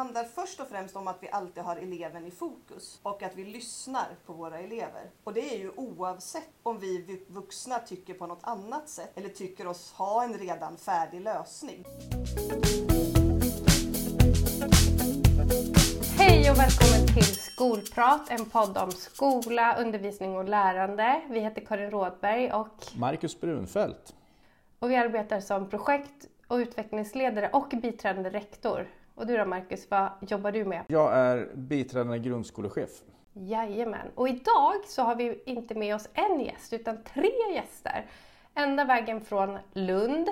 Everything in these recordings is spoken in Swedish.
handlar först och främst om att vi alltid har eleven i fokus och att vi lyssnar på våra elever. Och det är ju oavsett om vi vuxna tycker på något annat sätt eller tycker oss ha en redan färdig lösning. Hej och välkommen till Skolprat, en podd om skola, undervisning och lärande. Vi heter Karin Rådberg och Marcus Brunfeldt. Och vi arbetar som projekt och utvecklingsledare och biträdande rektor. Och du då Marcus, vad jobbar du med? Jag är biträdande grundskolechef. Jajamän. Och idag så har vi inte med oss en gäst utan tre gäster. Ända vägen från Lund.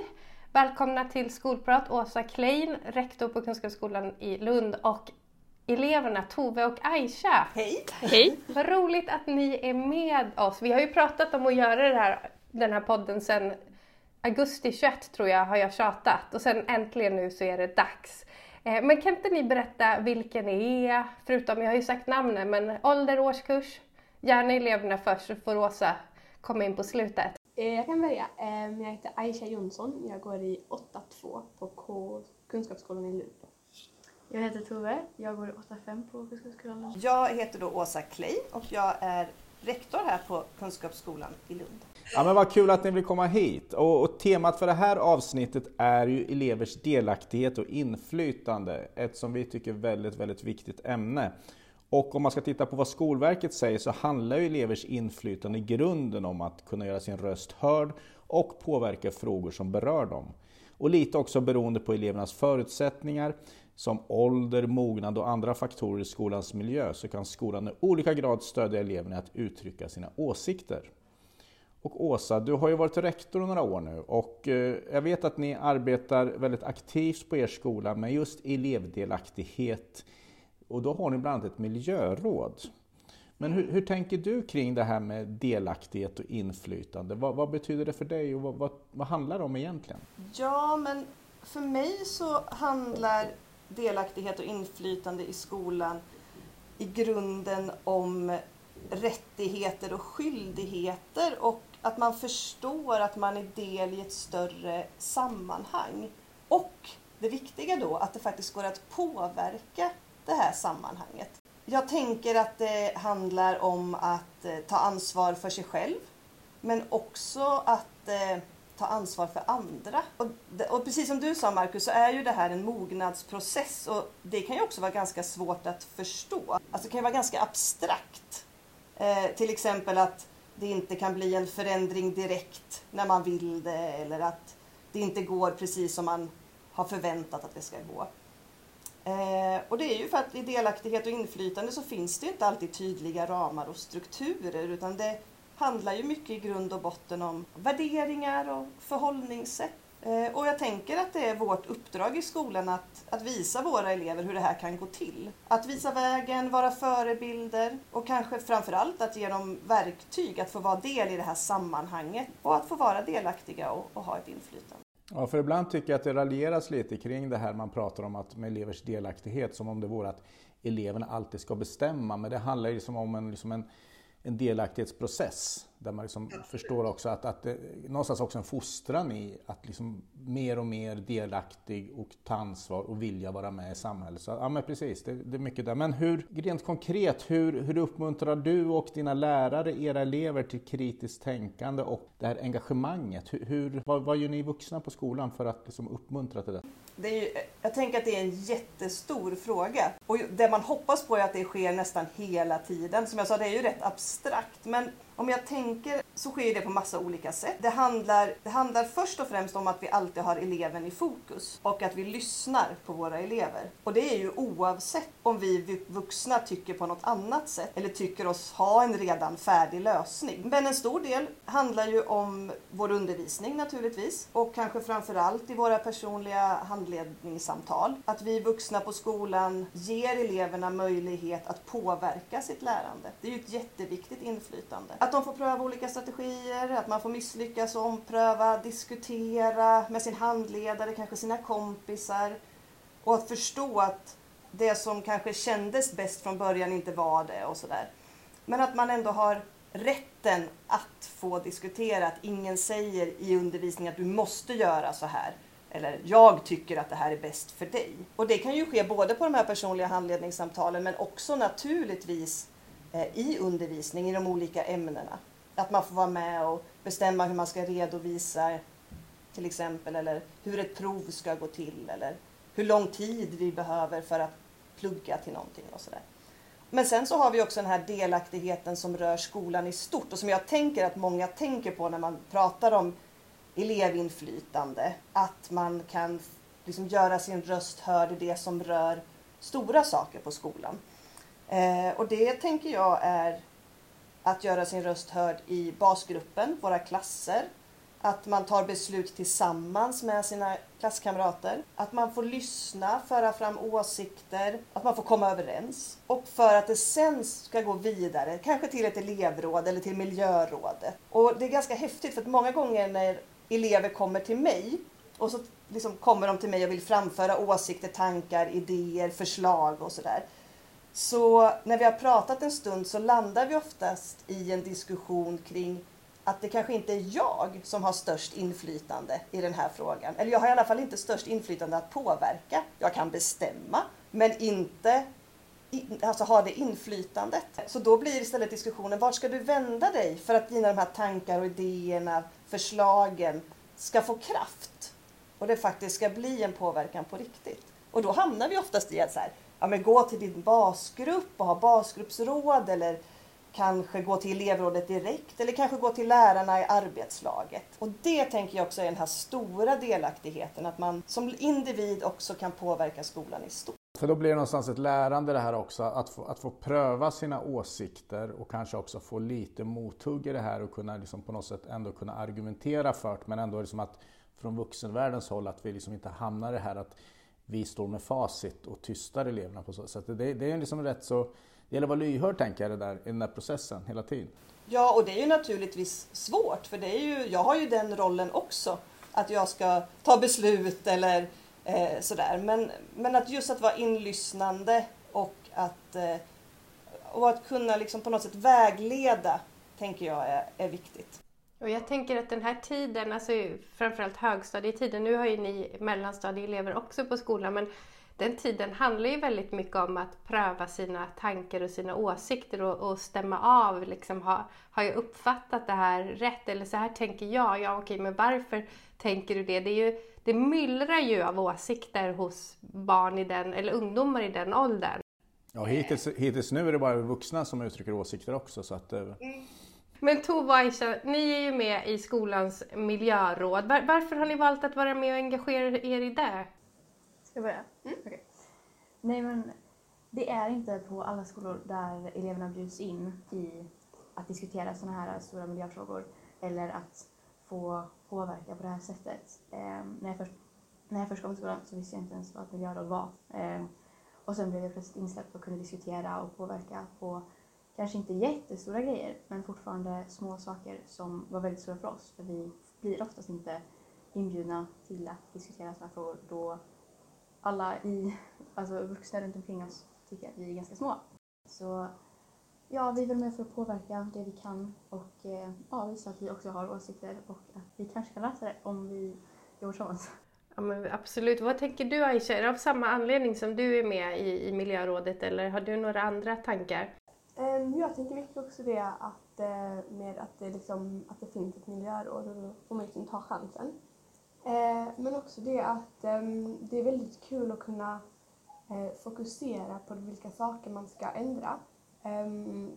Välkomna till Skolprat Åsa Klein, rektor på Kunskapsskolan i Lund och eleverna Tove och Aisha. Hej! Hej! Vad roligt att ni är med oss. Vi har ju pratat om att göra det här, den här podden sedan augusti 21 tror jag har jag tjatat och sen äntligen nu så är det dags. Eh, men kan inte ni berätta vilka ni är? Förutom, jag har ju sagt namnen, men ålder, årskurs? Gärna eleverna först så får Åsa komma in på slutet. Eh, jag kan börja. Ehm, jag heter Aisha Jonsson. Jag går i 8-2 på K Kunskapsskolan i Lund. Jag heter Tove. Jag går i 8-5 på Kunskapsskolan. Jag heter då Åsa Klei och jag är rektor här på Kunskapsskolan i Lund. Ja, men vad kul att ni vill komma hit. Och, och, temat för det här avsnittet är ju elevers delaktighet och inflytande. Ett som vi tycker väldigt, väldigt viktigt ämne. Och om man ska titta på vad Skolverket säger så handlar ju elevers inflytande i grunden om att kunna göra sin röst hörd och påverka frågor som berör dem. Och lite också beroende på elevernas förutsättningar som ålder, mognad och andra faktorer i skolans miljö så kan skolan i olika grad stödja eleverna att uttrycka sina åsikter. Och Åsa, du har ju varit rektor några år nu och eh, jag vet att ni arbetar väldigt aktivt på er skola med just elevdelaktighet. Och då har ni bland annat ett miljöråd. Men hur, hur tänker du kring det här med delaktighet och inflytande? Vad, vad betyder det för dig och vad, vad, vad handlar det om egentligen? Ja, men för mig så handlar delaktighet och inflytande i skolan i grunden om rättigheter och skyldigheter och att man förstår att man är del i ett större sammanhang. Och det viktiga då, att det faktiskt går att påverka det här sammanhanget. Jag tänker att det handlar om att eh, ta ansvar för sig själv, men också att eh, ta ansvar för andra. Och, och, precis som du sa Marcus så är ju det här en mognadsprocess och det kan ju också vara ganska svårt att förstå. Alltså det kan ju vara ganska abstrakt. Eh, till exempel att det inte kan bli en förändring direkt när man vill det eller att det inte går precis som man har förväntat att det ska gå. Eh, och det är ju för att i delaktighet och inflytande så finns det inte alltid tydliga ramar och strukturer utan det handlar ju mycket i grund och botten om värderingar och förhållningssätt. Eh, och jag tänker att det är vårt uppdrag i skolan att, att visa våra elever hur det här kan gå till. Att visa vägen, vara förebilder och kanske framförallt att ge dem verktyg att få vara del i det här sammanhanget och att få vara delaktiga och, och ha ett inflytande. Ja, för ibland tycker jag att det raljeras lite kring det här man pratar om att med elevers delaktighet som om det vore att eleverna alltid ska bestämma. Men det handlar ju som om en, liksom en en delaktighetsprocess där man liksom förstår också att, att det, någonstans också en fostran i att liksom mer och mer delaktig och ta ansvar och vilja vara med i samhället. Så, ja men precis, det, det är mycket där. Men hur, rent konkret, hur, hur uppmuntrar du och dina lärare era elever till kritiskt tänkande och det här engagemanget? Hur, hur vad, vad gör ni vuxna på skolan för att liksom uppmuntra till det? det är ju, jag tänker att det är en jättestor fråga. Och det man hoppas på är att det sker nästan hela tiden. Som jag sa, det är ju rätt abstrakt. Men om jag tänker så sker det på massa olika sätt. Det handlar, det handlar först och främst om att vi alltid har eleven i fokus och att vi lyssnar på våra elever. Och det är ju oavsett om vi vuxna tycker på något annat sätt eller tycker oss ha en redan färdig lösning. Men en stor del handlar ju om vår undervisning naturligtvis och kanske framförallt i våra personliga handledningssamtal. Att vi vuxna på skolan ger eleverna möjlighet att påverka sitt lärande. Det är ju ett jätteviktigt inflytande att de får pröva olika strategier, att man får misslyckas och ompröva, diskutera med sin handledare, kanske sina kompisar. Och att förstå att det som kanske kändes bäst från början inte var det och sådär. Men att man ändå har rätten att få diskutera, att ingen säger i undervisningen att du måste göra så här. Eller jag tycker att det här är bäst för dig. Och det kan ju ske både på de här personliga handledningssamtalen men också naturligtvis Eh, i undervisning i de olika ämnena. Att man får vara med och bestämma hur man ska redovisa till exempel eller hur ett prov ska gå till eller hur lång tid vi behöver för att plugga till någonting och sådär. Men sen så har vi också den här delaktigheten som rör skolan i stort och som jag tänker att många tänker på när man pratar om elevinflytande. Att man kan liksom göra sin röst hörd i det som rör stora saker på skolan. Eh, och det tänker jag är att göra sin röst hörd i basgruppen, våra klasser, att man tar beslut tillsammans med sina klasskamrater. Att man får lyssna, föra fram åsikter, att man får komma överens. Och för att det sen ska gå vidare, kanske till ett elevråd eller till miljörådet. Och det är ganska häftigt för att många gånger när elever kommer till mig och så liksom kommer de till mig och vill framföra åsikter, tankar, idéer, förslag och sådär. Så när vi har pratat en stund så landar vi oftast i en diskussion kring att det kanske inte är jag som har störst inflytande i den här frågan. Eller jag har i alla fall inte störst inflytande att påverka. Jag kan bestämma, men inte alltså ha det inflytandet. Så då blir istället diskussionen, vart ska du vända dig för att dina de här tankar och idéerna, förslagen ska få kraft och det faktiskt ska bli en påverkan på riktigt. Och då hamnar vi oftast i att så här, ja, men gå till din basgrupp och ha basgruppsråd eller kanske gå till elevrådet direkt eller kanske gå till lärarna i arbetslaget. Och det tänker jag också är den här stora delaktigheten, att man som individ också kan påverka skolan i stort. För då blir det någonstans ett lärande det här också, att få, att få pröva sina åsikter och kanske också få lite mothugg i det här och kunna liksom på något sätt ändå kunna argumentera för det, men ändå liksom att från vuxenvärldens håll att vi liksom inte hamnar i det här att vi står med facit och tystar eleverna på så sätt. Det, det är liksom rätt så det gäller att vara lyhörd tänker jag det där, i den där processen hela tiden. Ja, och det är ju naturligtvis svårt för det är ju, jag har ju den rollen också. Att jag ska ta beslut eller eh, sådär. Men, men att just att vara inlyssnande och att, eh, och att kunna liksom på något sätt vägleda tänker jag är, är viktigt. Och jag tänker att den här tiden, alltså framförallt högstadietiden, nu har ju ni mellanstadieelever också på skolan, men den tiden handlar ju väldigt mycket om att pröva sina tankar och sina åsikter och, och stämma av. Liksom, har, har jag uppfattat det här rätt? Eller så här tänker jag. Ja, okej, men varför tänker du det? Det, är ju, det myllrar ju av åsikter hos barn i den, eller ungdomar i den åldern. Ja, hittills, hittills nu är det bara vuxna som uttrycker åsikter också. Så att, mm. Men Tove och Aisha, ni är ju med i skolans miljöråd. Var, varför har ni valt att vara med och engagera er i det? Ska jag börja? Mm. Okay. Nej men det är inte på alla skolor där eleverna bjuds in i att diskutera sådana här stora miljöfrågor eller att få påverka på det här sättet. Eh, när, jag först, när jag först kom till skolan så visste jag inte ens vad ett miljöråd var. Eh, och sen blev jag plötsligt insläppt och kunde diskutera och påverka på kanske inte jättestora grejer men fortfarande små saker som var väldigt stora för oss. För vi blir oftast inte inbjudna till att diskutera sådana frågor då alla i, alltså vuxna runt omkring oss tycker att vi är ganska små. Så ja, vi är väl med för att påverka det vi kan och eh, ja, visa att vi också har åsikter och att vi kanske kan lösa det om vi jobbar tillsammans. Ja, men absolut. Vad tänker du Aisha? Är det av samma anledning som du är med i, i miljörådet eller har du några andra tankar? Ehm, jag tänker mycket också det att, eh, med att det, liksom, att det finns ett miljöråd och då får man liksom ta chansen. Ehm, men också det att ehm, det är väldigt kul att kunna eh, fokusera på vilka saker man ska ändra.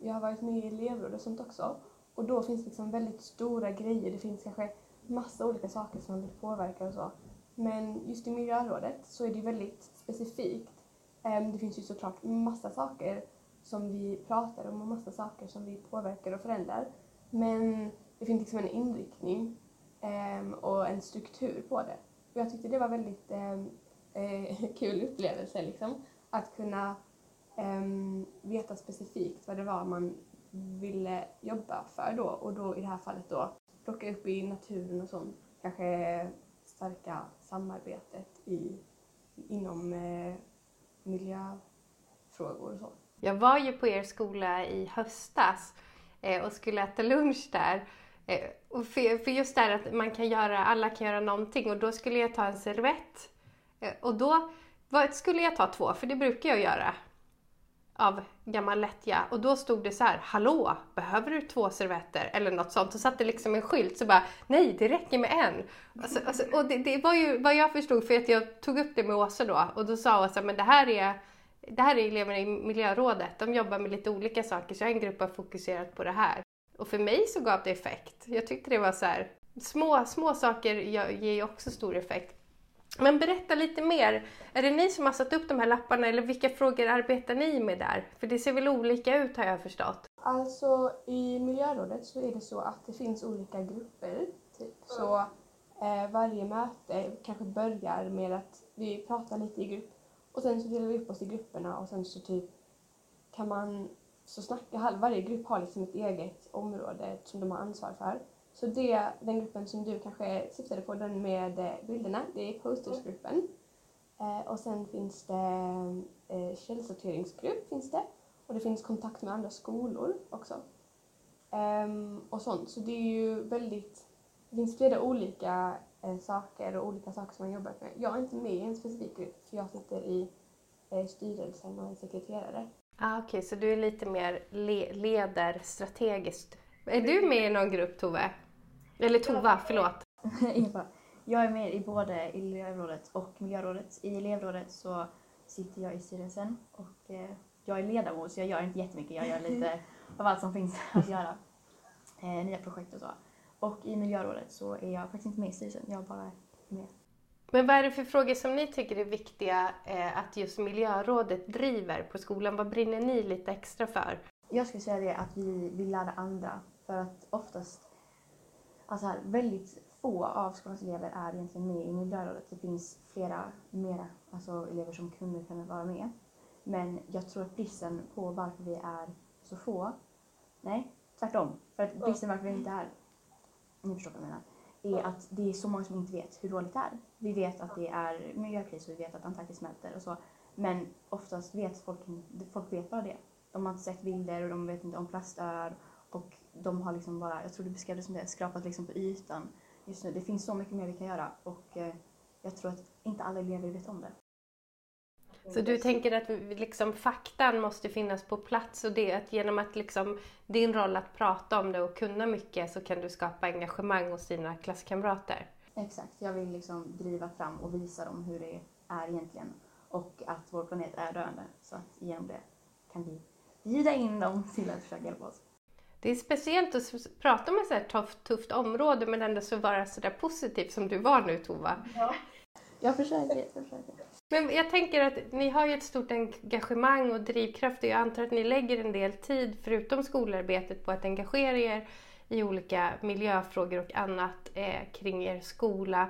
Jag har varit med i elevråd och sånt också och då finns det liksom väldigt stora grejer. Det finns kanske massa olika saker som man vill påverka och så. Men just i miljörådet så är det väldigt specifikt. Det finns ju såklart massa saker som vi pratar om och massa saker som vi påverkar och förändrar. Men det finns liksom en inriktning eh, och en struktur på det. Och jag tyckte det var väldigt ehm, eh, kul upplevelse liksom. Att kunna eh, veta specifikt vad det var man ville jobba för då och då i det här fallet då plocka upp i naturen och sånt. Kanske stärka samarbetet i, inom eh, miljöfrågor och så. Jag var ju på er skola i höstas eh, och skulle äta lunch där eh, och för, för just det här att man kan göra, alla kan göra någonting och då skulle jag ta en servett. Eh, och då skulle jag ta två, för det brukar jag göra av gammal lättja och då stod det så här, hallå, behöver du två servetter? Eller något sånt. Och satt det liksom en skylt så bara, nej det räcker med en. Alltså, alltså, och det, det, var ju vad jag förstod, för att jag tog upp det med Åsa då och då sa Åsa, men det här är det här är eleverna i miljörådet, de jobbar med lite olika saker så en grupp har fokuserat på det här. Och för mig så gav det effekt. Jag tyckte det var så här, små, små saker ger ju också stor effekt. Men berätta lite mer. Är det ni som har satt upp de här lapparna eller vilka frågor arbetar ni med där? För det ser väl olika ut har jag förstått? Alltså i miljörådet så är det så att det finns olika grupper. Typ. Så eh, varje möte kanske börjar med att vi pratar lite i grupp och sen så delar vi upp oss i grupperna och sen så typ kan man så snacka, varje grupp har liksom ett eget område som de har ansvar för. Så det, den gruppen som du kanske syftade på, den med eh, bilderna, det är postersgruppen. Eh, och sen finns det eh, källsorteringsgrupp finns det. Och det finns kontakt med andra skolor också. Ehm, och sånt. Så det är ju väldigt, det finns flera olika eh, saker och olika saker som man jobbar med. Jag är inte med i en specifik grupp för jag sitter i eh, styrelsen och är sekreterare. Ah, Okej, okay, så du är lite mer le leder strategiskt. Är du med i någon grupp Tove? Eller Tova, förlåt. jag är med i både elevrådet och miljörådet. I elevrådet så sitter jag i styrelsen och eh, jag är ledamot så jag gör inte jättemycket. Jag gör lite av allt som finns att göra. Eh, nya projekt och så. Och i miljörådet så är jag faktiskt inte med i styrelsen. Jag är bara med. Men vad är det för frågor som ni tycker är viktiga eh, att just miljörådet driver på skolan? Vad brinner ni lite extra för? Jag skulle säga det att vi vill lära andra. För att oftast alltså här, väldigt få av skolans elever är egentligen med i miljörådet. Det finns flera mera alltså elever som kunde kunna vara med. Men jag tror att bristen på varför vi är så få, nej tvärtom, för att bristen varför vi inte är, ni förstår vad jag menar, är att det är så många som inte vet hur dåligt det är. Vi vet att det är miljökris och vi vet att Antarktis smälter och så. Men oftast vet folk, folk vet bara det. De har inte sett bilder och de vet inte om plastöar och de har liksom bara, jag tror du beskrev det som det, skrapat liksom på ytan just nu. Det finns så mycket mer vi kan göra och eh, jag tror att inte alla elever vet om det. Så du tänker att liksom faktan måste finnas på plats och det att genom att liksom din roll att prata om det och kunna mycket så kan du skapa engagemang hos dina klasskamrater? Exakt, jag vill liksom driva fram och visa dem hur det är egentligen och att vår planet är döende så att genom det kan vi bjuda in dem till att försöka hjälpa oss. Det är speciellt att prata om ett så här tufft, tufft område men ändå så vara så där positiv som du var nu Tova. Ja, jag försöker. Jag försöker. Men jag tänker att ni har ju ett stort engagemang och drivkraft och jag antar att ni lägger en del tid, förutom skolarbetet, på att engagera er i olika miljöfrågor och annat eh, kring er skola.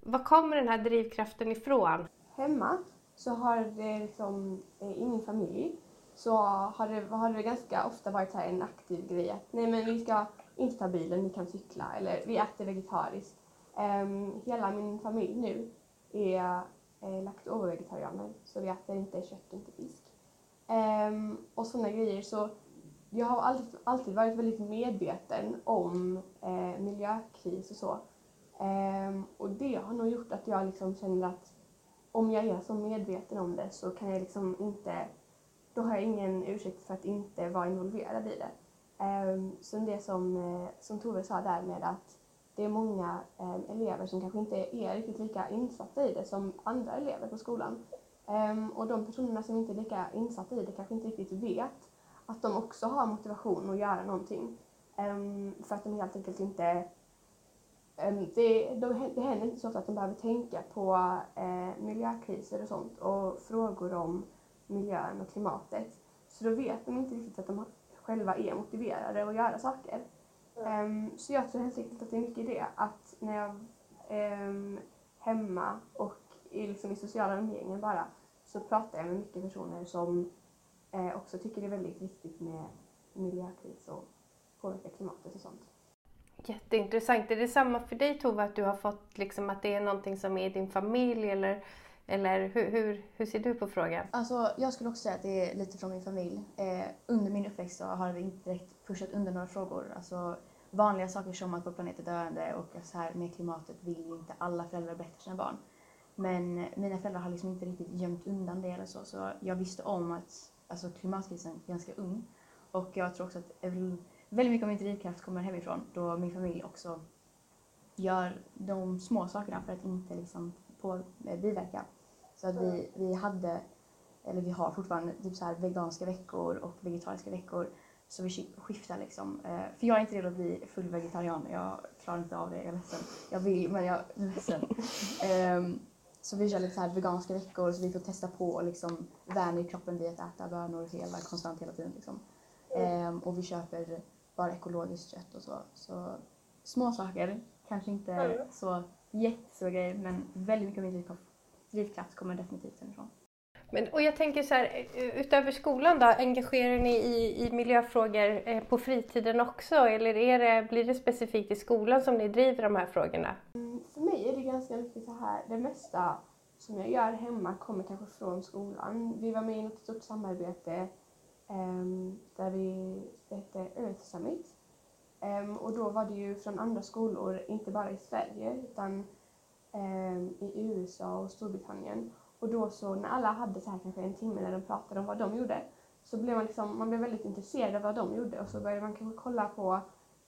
Var kommer den här drivkraften ifrån? Hemma så har det liksom, eh, i min familj så har det, har det ganska ofta varit här en aktiv grej att nej men vi ska inte ta bilen, vi kan cykla eller vi äter vegetariskt. Um, hela min familj nu är eh, laktovegetarianer så vi äter inte kött och inte fisk. Ehm, och sådana grejer så jag har alltid, alltid varit väldigt medveten om eh, miljökris och så. Ehm, och det har nog gjort att jag liksom känner att om jag är så medveten om det så kan jag liksom inte då har jag ingen ursäkt för att inte vara involverad i det. Um, sen det som, eh, som Tove sa där med att det är många eh, elever som kanske inte är riktigt lika insatta i det som andra elever på skolan. Um, och de personerna som inte är lika insatta i det kanske inte riktigt vet att de också har motivation att göra någonting. Ehm, för att de helt enkelt inte ehm, det, det händer inte så ofta att de behöver tänka på eh, miljökriser och sånt och frågor om miljön och klimatet. Så då vet de inte riktigt att de själva är motiverade att göra saker. Um, så jag tror helt enkelt att det är mycket det att när jag um, hemma och i, liksom, i sociala umgängen bara så pratar jag med mycket personer som uh, också tycker det är väldigt viktigt med miljökris och påverka klimatet och sånt. Jätteintressant. Är det samma för dig Tove, att du har fått liksom att det är någonting som är i din familj eller eller hur, hur, hur ser du på frågan? Alltså, jag skulle också säga att det är lite från min familj. Eh, under min uppväxt så har vi inte direkt pushat under några frågor. Alltså, vanliga saker som att vår planet är döende och så här med klimatet vill ju inte alla föräldrar berätta sina barn. Men mina föräldrar har liksom inte riktigt gömt undan det eller så, så jag visste om att alltså, klimatkrisen är ganska ung. Och jag tror också att väldigt mycket av min drivkraft kommer hemifrån då min familj också gör de små sakerna för att inte liksom på, eh, biverka. Så att vi, vi hade, eller vi har fortfarande typ så här veganska veckor och vegetariska veckor. Så vi skiftar liksom. Eh, för jag är inte redo att bli full vegetarian. Jag klarar inte av det, jag är ledsen. Jag vill men jag är ledsen. um, så vi kör lite så här veganska veckor så vi får testa på och liksom vänja kroppen vid att äta bönor hela, konstant hela tiden. Liksom. Um, och vi köper bara ekologiskt kött och så. Så små saker, kanske inte mm. så jättestora grejer men väldigt mycket av min drivkraft kommer definitivt hemifrån. Men, och jag tänker så här, utöver skolan då, engagerar ni i, i miljöfrågor eh, på fritiden också eller är det, blir det specifikt i skolan som ni driver de här frågorna? Mm, för mig är det ganska mycket så här, det mesta som jag gör hemma kommer kanske från skolan. Vi var med i ett stort samarbete um, där vi hette Earth Summit. Um, och då var det ju från andra skolor, inte bara i Sverige utan i USA och Storbritannien. Och då så när alla hade så här kanske en timme när de pratade om vad de gjorde så blev man liksom, man blev väldigt intresserad av vad de gjorde och så började man kanske kolla på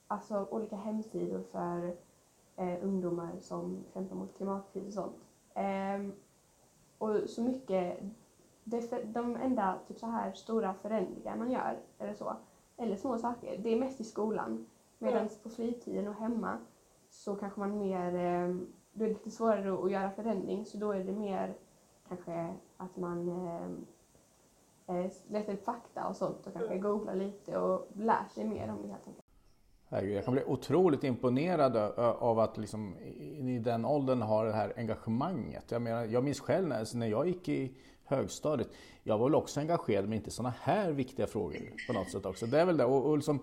alltså, olika hemsidor för eh, ungdomar som kämpar mot klimatkris och sånt. Um, och så mycket det de enda typ så här stora förändringar man gör, eller så, eller små saker, det är mest i skolan. Medan mm. på fritiden och hemma så kanske man mer, eh, då är det lite svårare att göra förändring så då är det mer kanske att man eh, eh letar upp fakta och sånt och kanske mm. googlar lite och lär sig mer om det helt enkelt. Jag kan bli otroligt imponerad av att liksom i den åldern ha det här engagemanget. Jag, menar, jag minns själv när, när jag gick i högstadiet. Jag var väl också engagerad men inte i sådana här viktiga frågor på något sätt också. Det är väl det. Och, och liksom,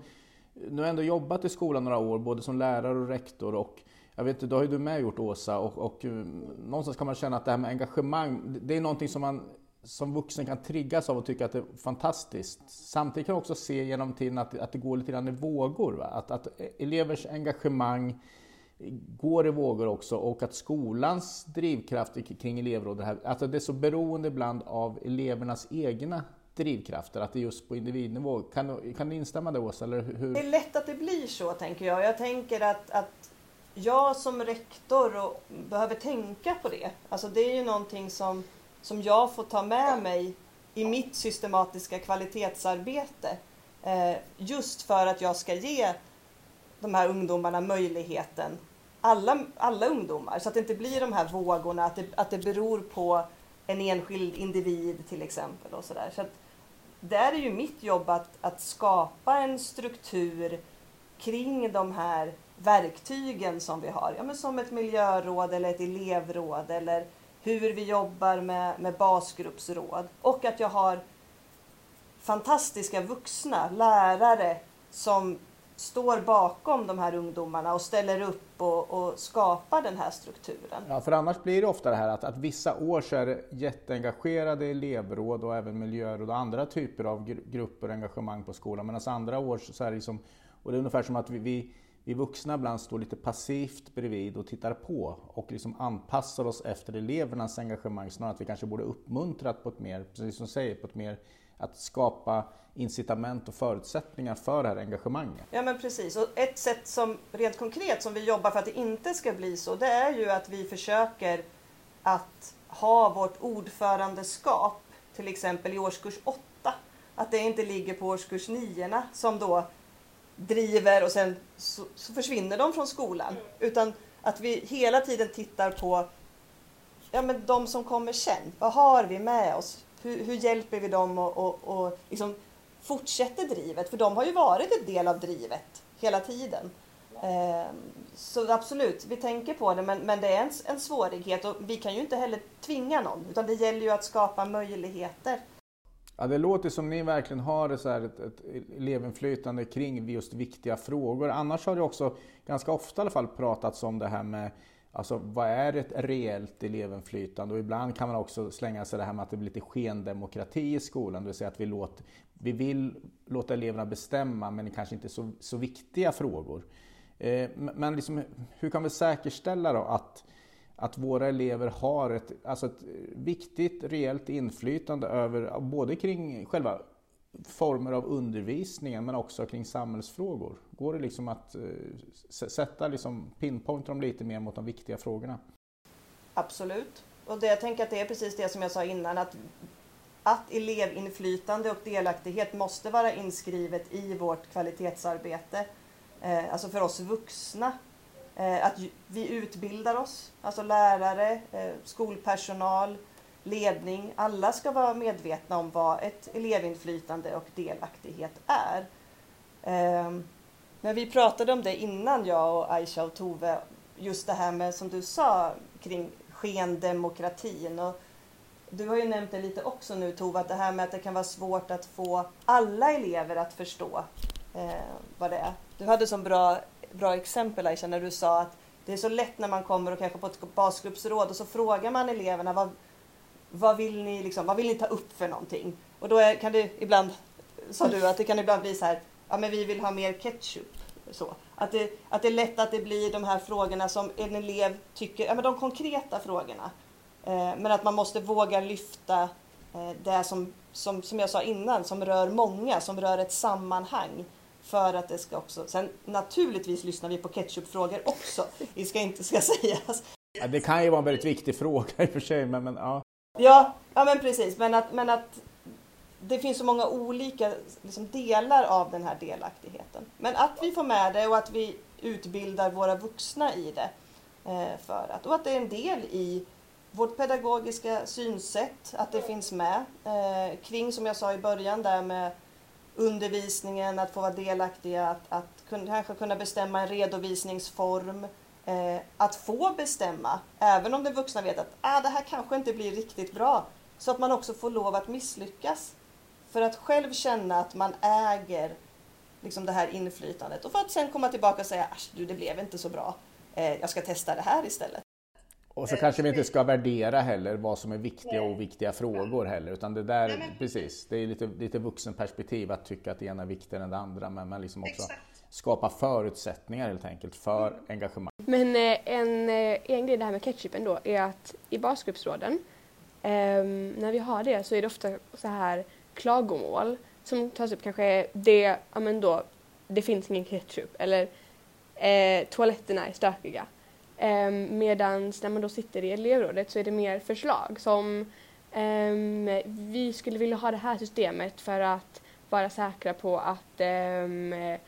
nu har jag ändå jobbat i skolan några år, både som lärare och rektor. Och jag vet det har ju du med gjort Åsa. Och, och eh, någonstans kan man känna att det här med engagemang, det är någonting som man som vuxen kan triggas av och tycka att det är fantastiskt. Samtidigt kan man också se genom tiden att, att det går lite grann i vågor. Va? Att, att elevers engagemang går i vågor också och att skolans drivkrafter kring elevråd, alltså det är så beroende ibland av elevernas egna drivkrafter, att det är just på individnivå. Kan, kan du instämma där Åsa? Eller hur? Det är lätt att det blir så tänker jag. Jag tänker att, att jag som rektor och behöver tänka på det. Alltså det är ju någonting som, som jag får ta med mig i mitt systematiska kvalitetsarbete. Eh, just för att jag ska ge de här ungdomarna möjligheten alla, alla ungdomar så att det inte blir de här vågorna, att det, att det beror på en enskild individ till exempel. och så där. Så att, där är ju mitt jobb att, att skapa en struktur kring de här verktygen som vi har. Ja, men som ett miljöråd eller ett elevråd eller hur vi jobbar med, med basgruppsråd. Och att jag har fantastiska vuxna lärare som står bakom de här ungdomarna och ställer upp och, och, skapar den här strukturen. Ja, för annars blir det ofta det här att, att vissa år så är det jätteengagerade elevråd och även miljöråd och andra typer av grupper och engagemang på skolan. Medan andra år så är det liksom, och det är ungefär som att vi, vi, vi vuxna ibland står lite passivt bredvid och tittar på och liksom anpassar oss efter elevernas engagemang snarare att vi kanske borde uppmuntrat på ett mer, precis som du säger, på ett mer att skapa incitament och förutsättningar för det här engagemanget. Ja men precis och ett sätt som rent konkret som vi jobbar för att det inte ska bli så det är ju att vi försöker att ha vårt ordförandeskap till exempel i årskurs 8. Att det inte ligger på årskurs 9 som då driver och sen så, så försvinner de från skolan. Utan att vi hela tiden tittar på ja, men de som kommer sen. Vad har vi med oss? Hur, hur hjälper vi dem och, och, och liksom fortsätter drivet? För de har ju varit en del av drivet hela tiden. Eh, så absolut, vi tänker på det men, men det är en, en svårighet och vi kan ju inte heller tvinga någon utan det gäller ju att skapa möjligheter. Ja, det låter som ni verkligen har så här ett, ett elevinflytande kring just viktiga frågor. Annars har det också ganska ofta i alla fall pratats om det här med Alltså vad är ett reellt elevinflytande? Och ibland kan man också slänga sig det här med att det blir lite skendemokrati i skolan. Det vill säga att vi, låter, vi vill låta eleverna bestämma men kanske inte så, så viktiga frågor. Eh, men liksom, hur kan vi säkerställa då att, att våra elever har ett, alltså ett viktigt reellt inflytande över både kring själva former av undervisningen men också kring samhällsfrågor? Går det liksom att eh, sätta liksom pinpointa dem lite mer mot de viktiga frågorna? Absolut. Och det, jag tänker att det är precis det som jag sa innan att, att elevinflytande och delaktighet måste vara inskrivet i vårt kvalitetsarbete. Eh, alltså för oss vuxna. Eh, att vi utbildar oss, alltså lärare, eh, skolpersonal, ledning. Alla ska vara medvetna om vad ett elevinflytande och delaktighet är. Ehm, men vi pratade om det innan jag och Aisha och Tove, just det här med som du sa kring skendemokratin. Och du har ju nämnt det lite också nu Tove, att det här med att det kan vara svårt att få alla elever att förstå eh, vad det är. Du hade som bra, bra exempel Aisha när du sa att det är så lätt när man kommer och kanske på ett basgruppsråd och så frågar man eleverna vad, vad, vill ni liksom, vad vill ni ta upp för någonting? Och då är, kan det ibland, sa du, att det kan ibland bli så här, ja men vi vill ha mer ketchup. Så. Att, det, att det är lätt att det blir de här frågorna som en elev tycker, ja men de konkreta frågorna. Eh, men att man måste våga lyfta eh, det som, som, som jag sa innan, som rör många, som rör ett sammanhang. För att det ska också, sen naturligtvis lyssnar vi på ketchupfrågor också, det ska inte ska sägas. Det kan ju vara en väldigt viktig fråga i och för sig, men, men ja. Ja, ja men precis, men att, men att det finns så många olika liksom, delar av den här delaktigheten. Men att vi får med det och att vi utbildar våra vuxna i det. Eh, för att, och att det är en del i vårt pedagogiska synsätt, att det finns med. Eh, kring, som jag sa i början, där med undervisningen, att få vara delaktiga, att, att kunna, kanske kunna bestämma en redovisningsform. Eh, att få bestämma, även om den vuxna vet att ah, det här kanske inte blir riktigt bra. Så att man också får lov att misslyckas. För att själv känna att man äger liksom det här inflytandet och för att sen komma tillbaka och säga att det blev inte så bra. Eh, jag ska testa det här istället. Och så kanske vi inte ska värdera heller vad som är viktiga och oviktiga frågor heller, utan det där, Nej, precis, det är lite, lite vuxenperspektiv att tycka att det ena är viktigare än det andra, men man liksom också Exakt. skapa förutsättningar helt enkelt för mm. engagemang. Men eh, en, eh, en grej det här med ketchupen då är att i basgruppsråden, eh, när vi har det så är det ofta så här klagomål som tas upp kanske det, ja men då, det finns ingen ketchup eller eh, toaletterna är stökiga. Eh, Medan när man då sitter i elevrådet så är det mer förslag som eh, vi skulle vilja ha det här systemet för att vara säkra på att ehm, eh,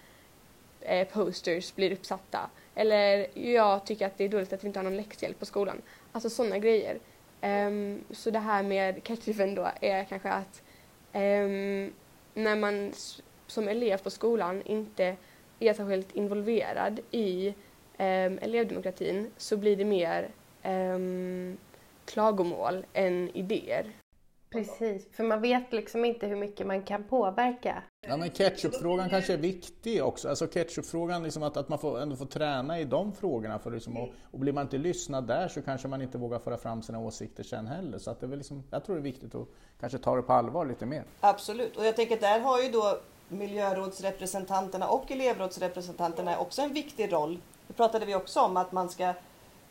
eh, posters blir uppsatta. Eller jag tycker att det är dåligt att vi inte har någon läxhjälp på skolan. Alltså sådana grejer. Um, så det här med catchiven då är kanske att um, när man som elev på skolan inte är särskilt involverad i um, elevdemokratin så blir det mer um, klagomål än idéer. Precis, för man vet liksom inte hur mycket man kan påverka. Ja, men ketchupfrågan kanske är viktig också. Alltså ketchupfrågan, liksom att, att man får, ändå får träna i de frågorna. För liksom, och, och blir man inte lyssnad där så kanske man inte vågar föra fram sina åsikter sen heller. Så att det är liksom, jag tror det är viktigt att kanske ta det på allvar lite mer. Absolut, och jag tänker att där har ju då miljörådsrepresentanterna och elevrådsrepresentanterna också en viktig roll. Pratade vi också om, att man ska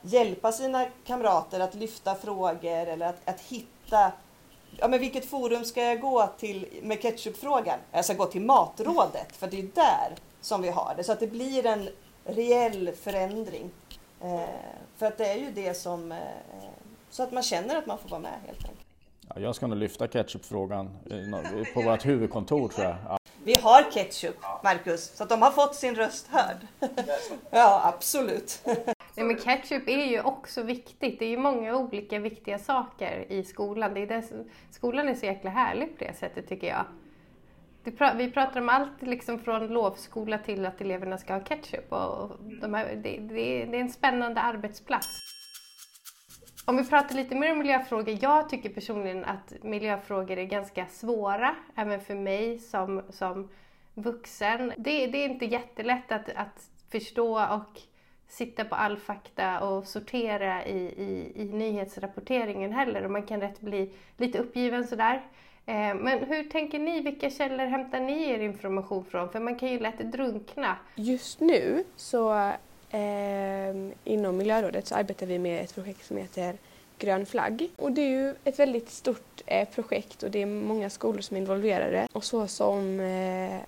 hjälpa sina kamrater att lyfta frågor eller att, att hitta ja, men vilket forum ska jag gå till med ketchupfrågan? Jag ska gå till Matrådet, för det är där som vi har det. Så att det blir en reell förändring. Eh, för att det är ju det som... Eh, så att man känner att man får vara med helt enkelt. Ja, jag ska nog lyfta ketchupfrågan på vårt huvudkontor tror jag. Vi har ketchup, Marcus, så att de har fått sin röst hörd. ja, absolut. Nej, men ketchup är ju också viktigt. Det är ju många olika viktiga saker i skolan. Det är det, skolan är så jäkla härlig på det sättet tycker jag. Vi pratar om allt liksom från lovskola till att eleverna ska ha ketchup. Och de här, det, det, det är en spännande arbetsplats. Om vi pratar lite mer om miljöfrågor. Jag tycker personligen att miljöfrågor är ganska svåra, även för mig som, som vuxen. Det, det är inte jättelätt att, att förstå och sitta på all fakta och sortera i, i, i nyhetsrapporteringen heller och man kan rätt bli lite uppgiven sådär. Eh, men hur tänker ni? Vilka källor hämtar ni er information från? För man kan ju lätt drunkna. Just nu så eh, inom miljörådet så arbetar vi med ett projekt som heter Grön flagg. Och det är ju ett väldigt stort eh, projekt och det är många skolor som är involverade. Och så som, eh,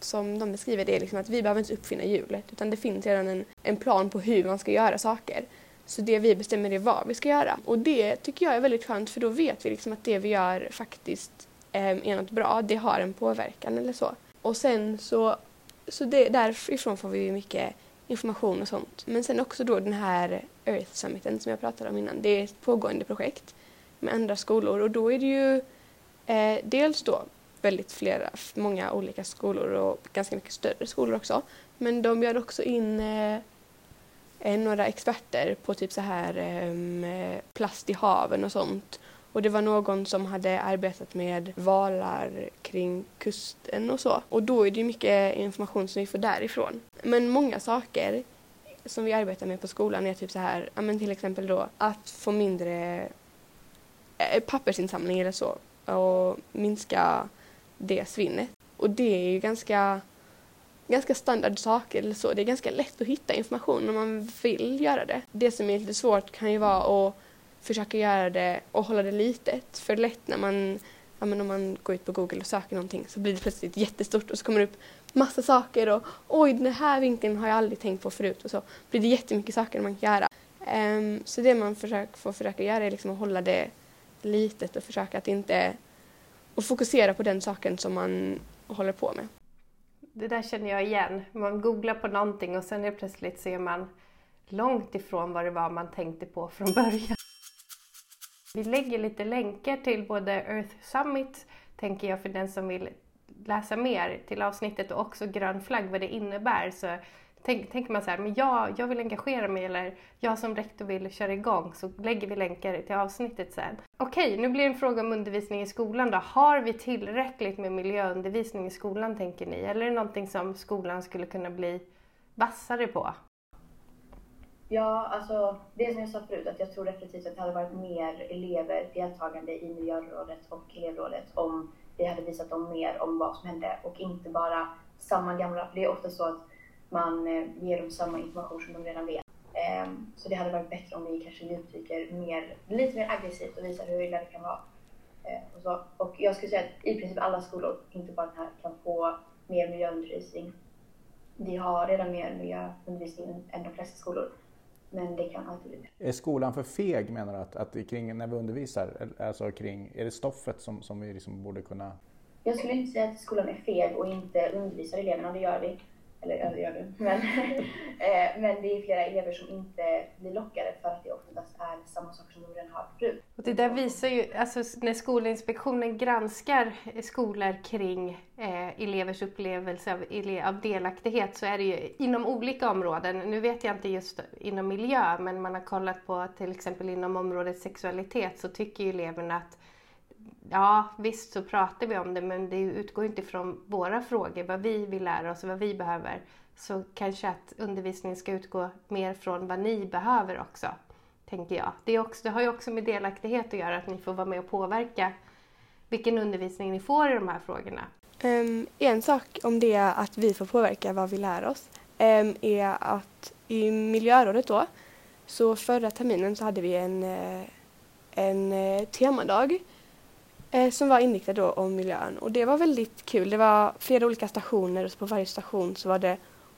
som de beskriver det är liksom att vi behöver inte uppfinna hjulet utan det finns redan en, en plan på hur man ska göra saker. Så det vi bestämmer är vad vi ska göra. Och det tycker jag är väldigt skönt för då vet vi liksom att det vi gör faktiskt eh, är något bra. Det har en påverkan eller så. Och sen så, så det, därifrån får vi mycket information och sånt. Men sen också då den här Earth Summiten som jag pratade om innan. Det är ett pågående projekt med andra skolor och då är det ju eh, dels då väldigt flera, många olika skolor och ganska mycket större skolor också. Men de bjöd också in eh, eh, några experter på typ så här ehm, eh, plast i haven och sånt. Och det var någon som hade arbetat med valar kring kusten och så. Och då är det mycket information som vi får därifrån. Men många saker som vi arbetar med på skolan är typ så här, ja men till exempel då att få mindre eh, pappersinsamling eller så och minska det svinnet. Och det är ju ganska, ganska standard saker eller så. Det är ganska lätt att hitta information om man vill göra det. Det som är lite svårt kan ju vara att försöka göra det och hålla det litet. För lätt när man, ja, men om man går ut på Google och söker någonting så blir det plötsligt jättestort och så kommer det upp massa saker och oj den här vinkeln har jag aldrig tänkt på förut och så blir det jättemycket saker man kan göra. Um, så det man försök, får försöka göra är liksom att hålla det litet och försöka att inte och fokusera på den saken som man håller på med. Det där känner jag igen. Man googlar på någonting och sen är plötsligt ser man långt ifrån vad det var man tänkte på från början. Vi lägger lite länkar till både Earth Summit, tänker jag, för den som vill läsa mer till avsnittet och också grön flagg, vad det innebär. Så tänk, tänker man så här, men jag, jag vill engagera mig eller jag som rektor vill köra igång så lägger vi länkar till avsnittet sen. Okej, nu blir det en fråga om undervisning i skolan då. Har vi tillräckligt med miljöundervisning i skolan tänker ni? Eller är det någonting som skolan skulle kunna bli vassare på? Ja, alltså det som jag sa förut, att jag tror definitivt att det hade varit mer elever deltagande i miljörådet och elevrådet om vi hade visat dem mer om vad som hände och inte bara samma gamla, för det är ofta så att man eh, ger dem samma information som de redan vet. Ehm, så det hade varit bättre om vi kanske uttrycker mer, lite mer aggressivt och visar hur illa det kan vara. Ehm, och, så. och jag skulle säga att i princip alla skolor, inte bara den här, kan få mer miljöundervisning. Vi har redan mer miljöundervisning än de flesta skolor. Men det kan alltid bli bättre. Är skolan för feg menar du? Att, att kring, när vi undervisar, alltså kring, är det stoffet som, som vi liksom borde kunna... Jag skulle inte säga att skolan är feg och inte undervisar eleverna, det gör vi eller ja, det gör du. Men, eh, men det är flera elever som inte blir lockade för att det oftast är samma sak som de redan har förut. Och det där visar ju, alltså när Skolinspektionen granskar skolor kring eh, elevers upplevelse av, av delaktighet så är det ju inom olika områden. Nu vet jag inte just inom miljö men man har kollat på till exempel inom området sexualitet så tycker ju eleverna att ja visst så pratar vi om det men det utgår inte från våra frågor, vad vi vill lära oss och vad vi behöver. Så kanske att undervisningen ska utgå mer från vad ni behöver också, tänker jag. Det, är också, det har ju också med delaktighet att göra, att ni får vara med och påverka vilken undervisning ni får i de här frågorna. Um, en sak om det att vi får påverka vad vi lär oss um, är att i miljörådet då, så förra terminen så hade vi en, eh, en eh, temadag eh, som var inriktad då om miljön. Och det var väldigt kul. Det var flera olika stationer och på varje station så var det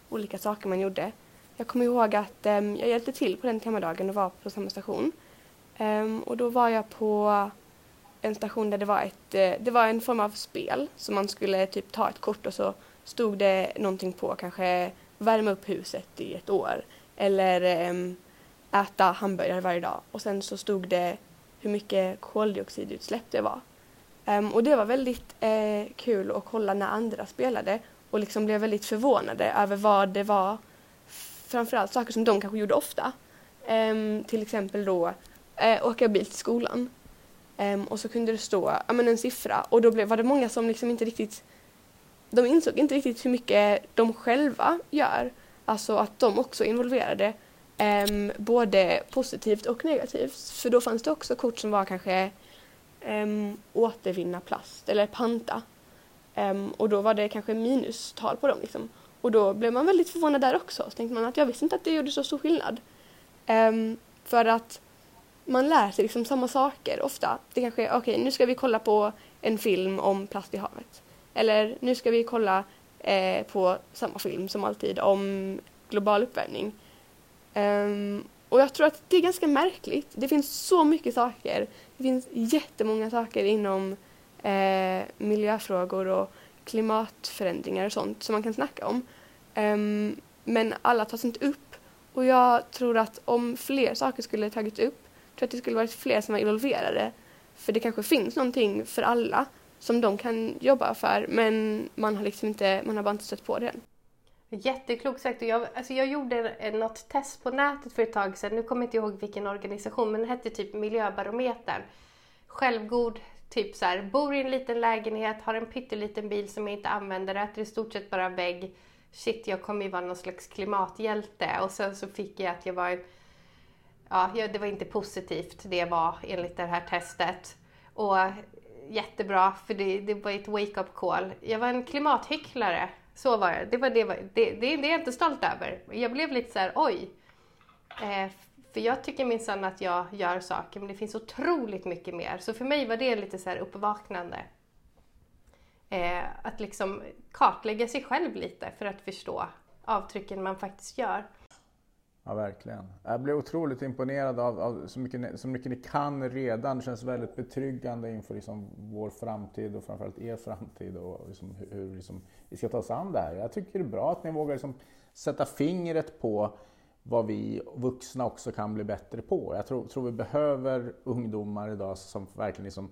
olika saker man gjorde. Jag kommer ihåg att eh, jag hjälpte till på den temadagen och var på samma station. Eh, och då var jag på en station där det var, ett, eh, det var en form av spel. Så man skulle typ ta ett kort och så stod det någonting på, kanske värma upp huset i ett år. Eller ehm, äta hamburgare varje dag. Och sen så stod det hur mycket koldioxidutsläpp det var. Um, och det var väldigt eh, kul att kolla när andra spelade och liksom blev väldigt förvånade över vad det var. Framförallt saker som de kanske gjorde ofta. Um, till exempel då eh, åka bil till skolan. Um, och så kunde det stå ja, men en siffra och då blev, var det många som liksom inte riktigt de insåg inte riktigt hur mycket de själva gör. Alltså att de också är involverade. Um, både positivt och negativt. För då fanns det också kort som var kanske um, återvinna plast eller panta. Um, och då var det kanske minustal på dem. Liksom. Och då blev man väldigt förvånad där också. Så tänkte man att jag visste inte att det gjorde så stor skillnad. Um, för att man lär sig liksom samma saker ofta. Det kanske är, okej okay, nu ska vi kolla på en film om plast i havet. Eller nu ska vi kolla eh, på samma film som alltid om global uppvärmning. Um, och jag tror att det är ganska märkligt. Det finns så mycket saker. Det finns jättemånga saker inom eh, miljöfrågor och klimatförändringar och sånt som man kan snacka om. Um, men alla tas inte upp. Och jag tror att om fler saker skulle tagits upp, tror jag att det skulle varit fler som var involverade. För det kanske finns någonting för alla som de kan jobba för men man har liksom inte, man har bara inte stött på det än. Jätteklokt sagt. Jag, alltså jag gjorde något test på nätet för ett tag sedan. Nu kommer jag inte ihåg vilken organisation men den hette typ Miljöbarometern. Självgod, typ så här, bor i en liten lägenhet, har en pytteliten bil som jag inte använder, äter i stort sett bara vägg. Shit, jag kommer ju vara någon slags klimathjälte. Och sen så fick jag att jag var en... Ja, det var inte positivt det var enligt det här testet. Och jättebra, för det, det var ett wake-up call. Jag var en klimathycklare så var jag. Det, var, det, var, det, det, det är jag inte stolt över. Jag blev lite så här, oj. Eh, för jag tycker minsann att jag gör saker, men det finns otroligt mycket mer. Så för mig var det lite så här uppvaknande. Eh, att liksom kartlägga sig själv lite för att förstå avtrycken man faktiskt gör. Ja, verkligen. Jag blir otroligt imponerad av, av så, mycket, så mycket ni kan redan. Det känns väldigt betryggande inför liksom vår framtid och framförallt er framtid och liksom hur, hur liksom vi ska ta oss an det här. Jag tycker det är bra att ni vågar liksom sätta fingret på vad vi vuxna också kan bli bättre på. Jag tror, tror vi behöver ungdomar idag som verkligen liksom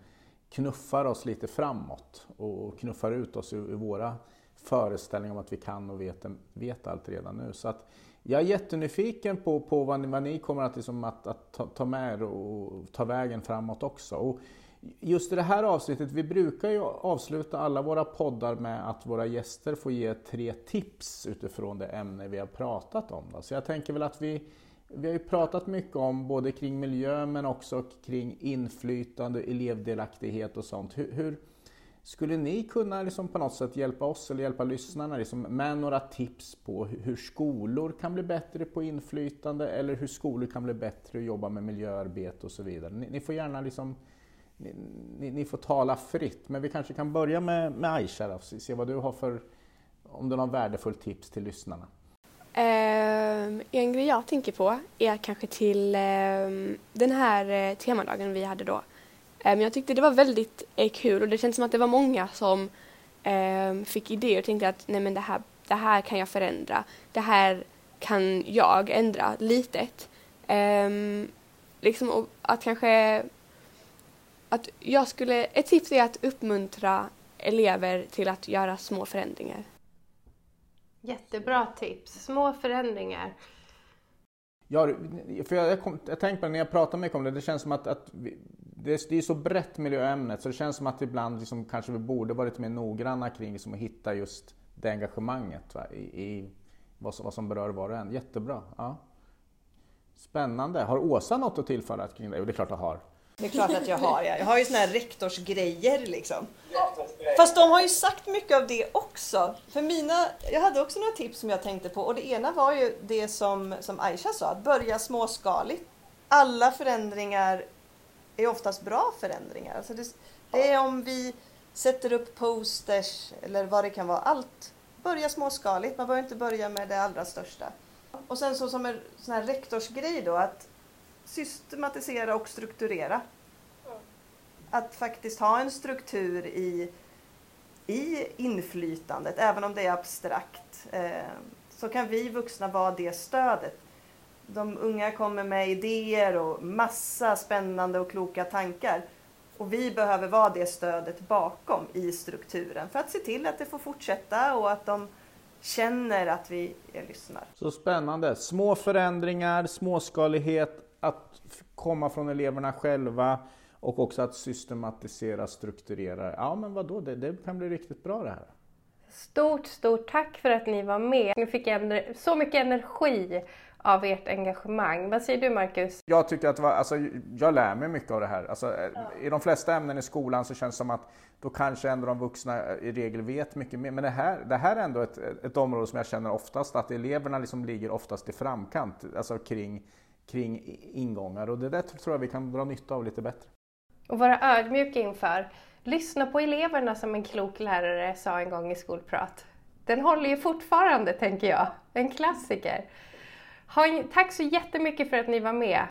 knuffar oss lite framåt och knuffar ut oss ur, ur våra föreställningar om att vi kan och vet, vet allt redan nu. Så att jag är jättenyfiken på, på vad, ni, vad ni kommer att, liksom att, att ta, ta, med och ta vägen framåt också. Och just i det här avsnittet, vi brukar ju avsluta alla våra poddar med att våra gäster får ge tre tips utifrån det ämne vi har pratat om. Då. Så jag tänker väl att vi, vi har ju pratat mycket om både kring miljö men också kring inflytande, elevdelaktighet och sånt. Hur, hur skulle ni kunna liksom på något sätt hjälpa oss eller hjälpa lyssnarna liksom med några tips på hur skolor kan bli bättre på inflytande eller hur skolor kan bli bättre att jobba med miljöarbete och så vidare? Ni, ni får gärna liksom ni, ni, ni, får tala fritt, men vi kanske kan börja med, med Aisha och se vad du har för, om du har värdefullt tips till lyssnarna. Um, en grej jag tänker på är kanske till um, den här eh, temadagen vi hade då. Men jag tyckte det var väldigt eh, kul och det känns som att det var många som ehm, fick idéer och tänkte att nej men det här, det här kan jag förändra. Det här kan jag ändra litet. Um, liksom att kanske att jag skulle, ett tips är att uppmuntra elever till att göra små förändringar. Jättebra tips, små förändringar. Ja, för jag, jag, kom, jag tänkte på det när jag pratar mycket om det, det känns som att, att vi, det, det är så brett miljöämnet så det känns som att ibland liksom, kanske vi borde vara lite mer noggranna kring liksom, att hitta just det engagemanget va, i, i vad, som, vad som berör var och en. Jättebra. Ja. Spännande. Har Åsa något att tillföra kring det? Jo, det är klart jag har. Det är klart att jag har. Ja. Jag har ju såna här rektorsgrejer liksom. Fast de har ju sagt mycket av det också. För mina, jag hade också några tips som jag tänkte på och det ena var ju det som, som Aisha sa, att börja småskaligt. Alla förändringar är oftast bra förändringar. Alltså det, det är om vi sätter upp posters eller vad det kan vara. Allt börja småskaligt. Man behöver inte börja med det allra största. Och sen så som en sån här rektorsgrej då att systematisera och strukturera. Att faktiskt ha en struktur i, i inflytandet, även om det är abstrakt. Eh, så kan vi vuxna vara det stödet. De unga kommer med idéer och massa spännande och kloka tankar. Och vi behöver vara det stödet bakom i strukturen för att se till att det får fortsätta och att de känner att vi lyssnar. Så spännande! Små förändringar, småskalighet, att komma från eleverna själva och också att systematisera, strukturera. Ja men vadå, det, det kan bli riktigt bra det här. Stort, stort tack för att ni var med. Nu fick jag så mycket energi av ert engagemang. Vad säger du Marcus? Jag tycker att alltså, jag lär mig mycket av det här. Alltså, ja. I de flesta ämnen i skolan så känns det som att då kanske ändå de vuxna i regel vet mycket mer. Men det här, det här är ändå ett, ett område som jag känner oftast att eleverna liksom ligger oftast i framkant, alltså kring, kring ingångar. Och det där tror jag vi kan dra nytta av lite bättre. Och vara ödmjuka inför. Lyssna på eleverna som en klok lärare sa en gång i skolprat. Den håller ju fortfarande, tänker jag. En klassiker tack så jättemycket för att ni var med.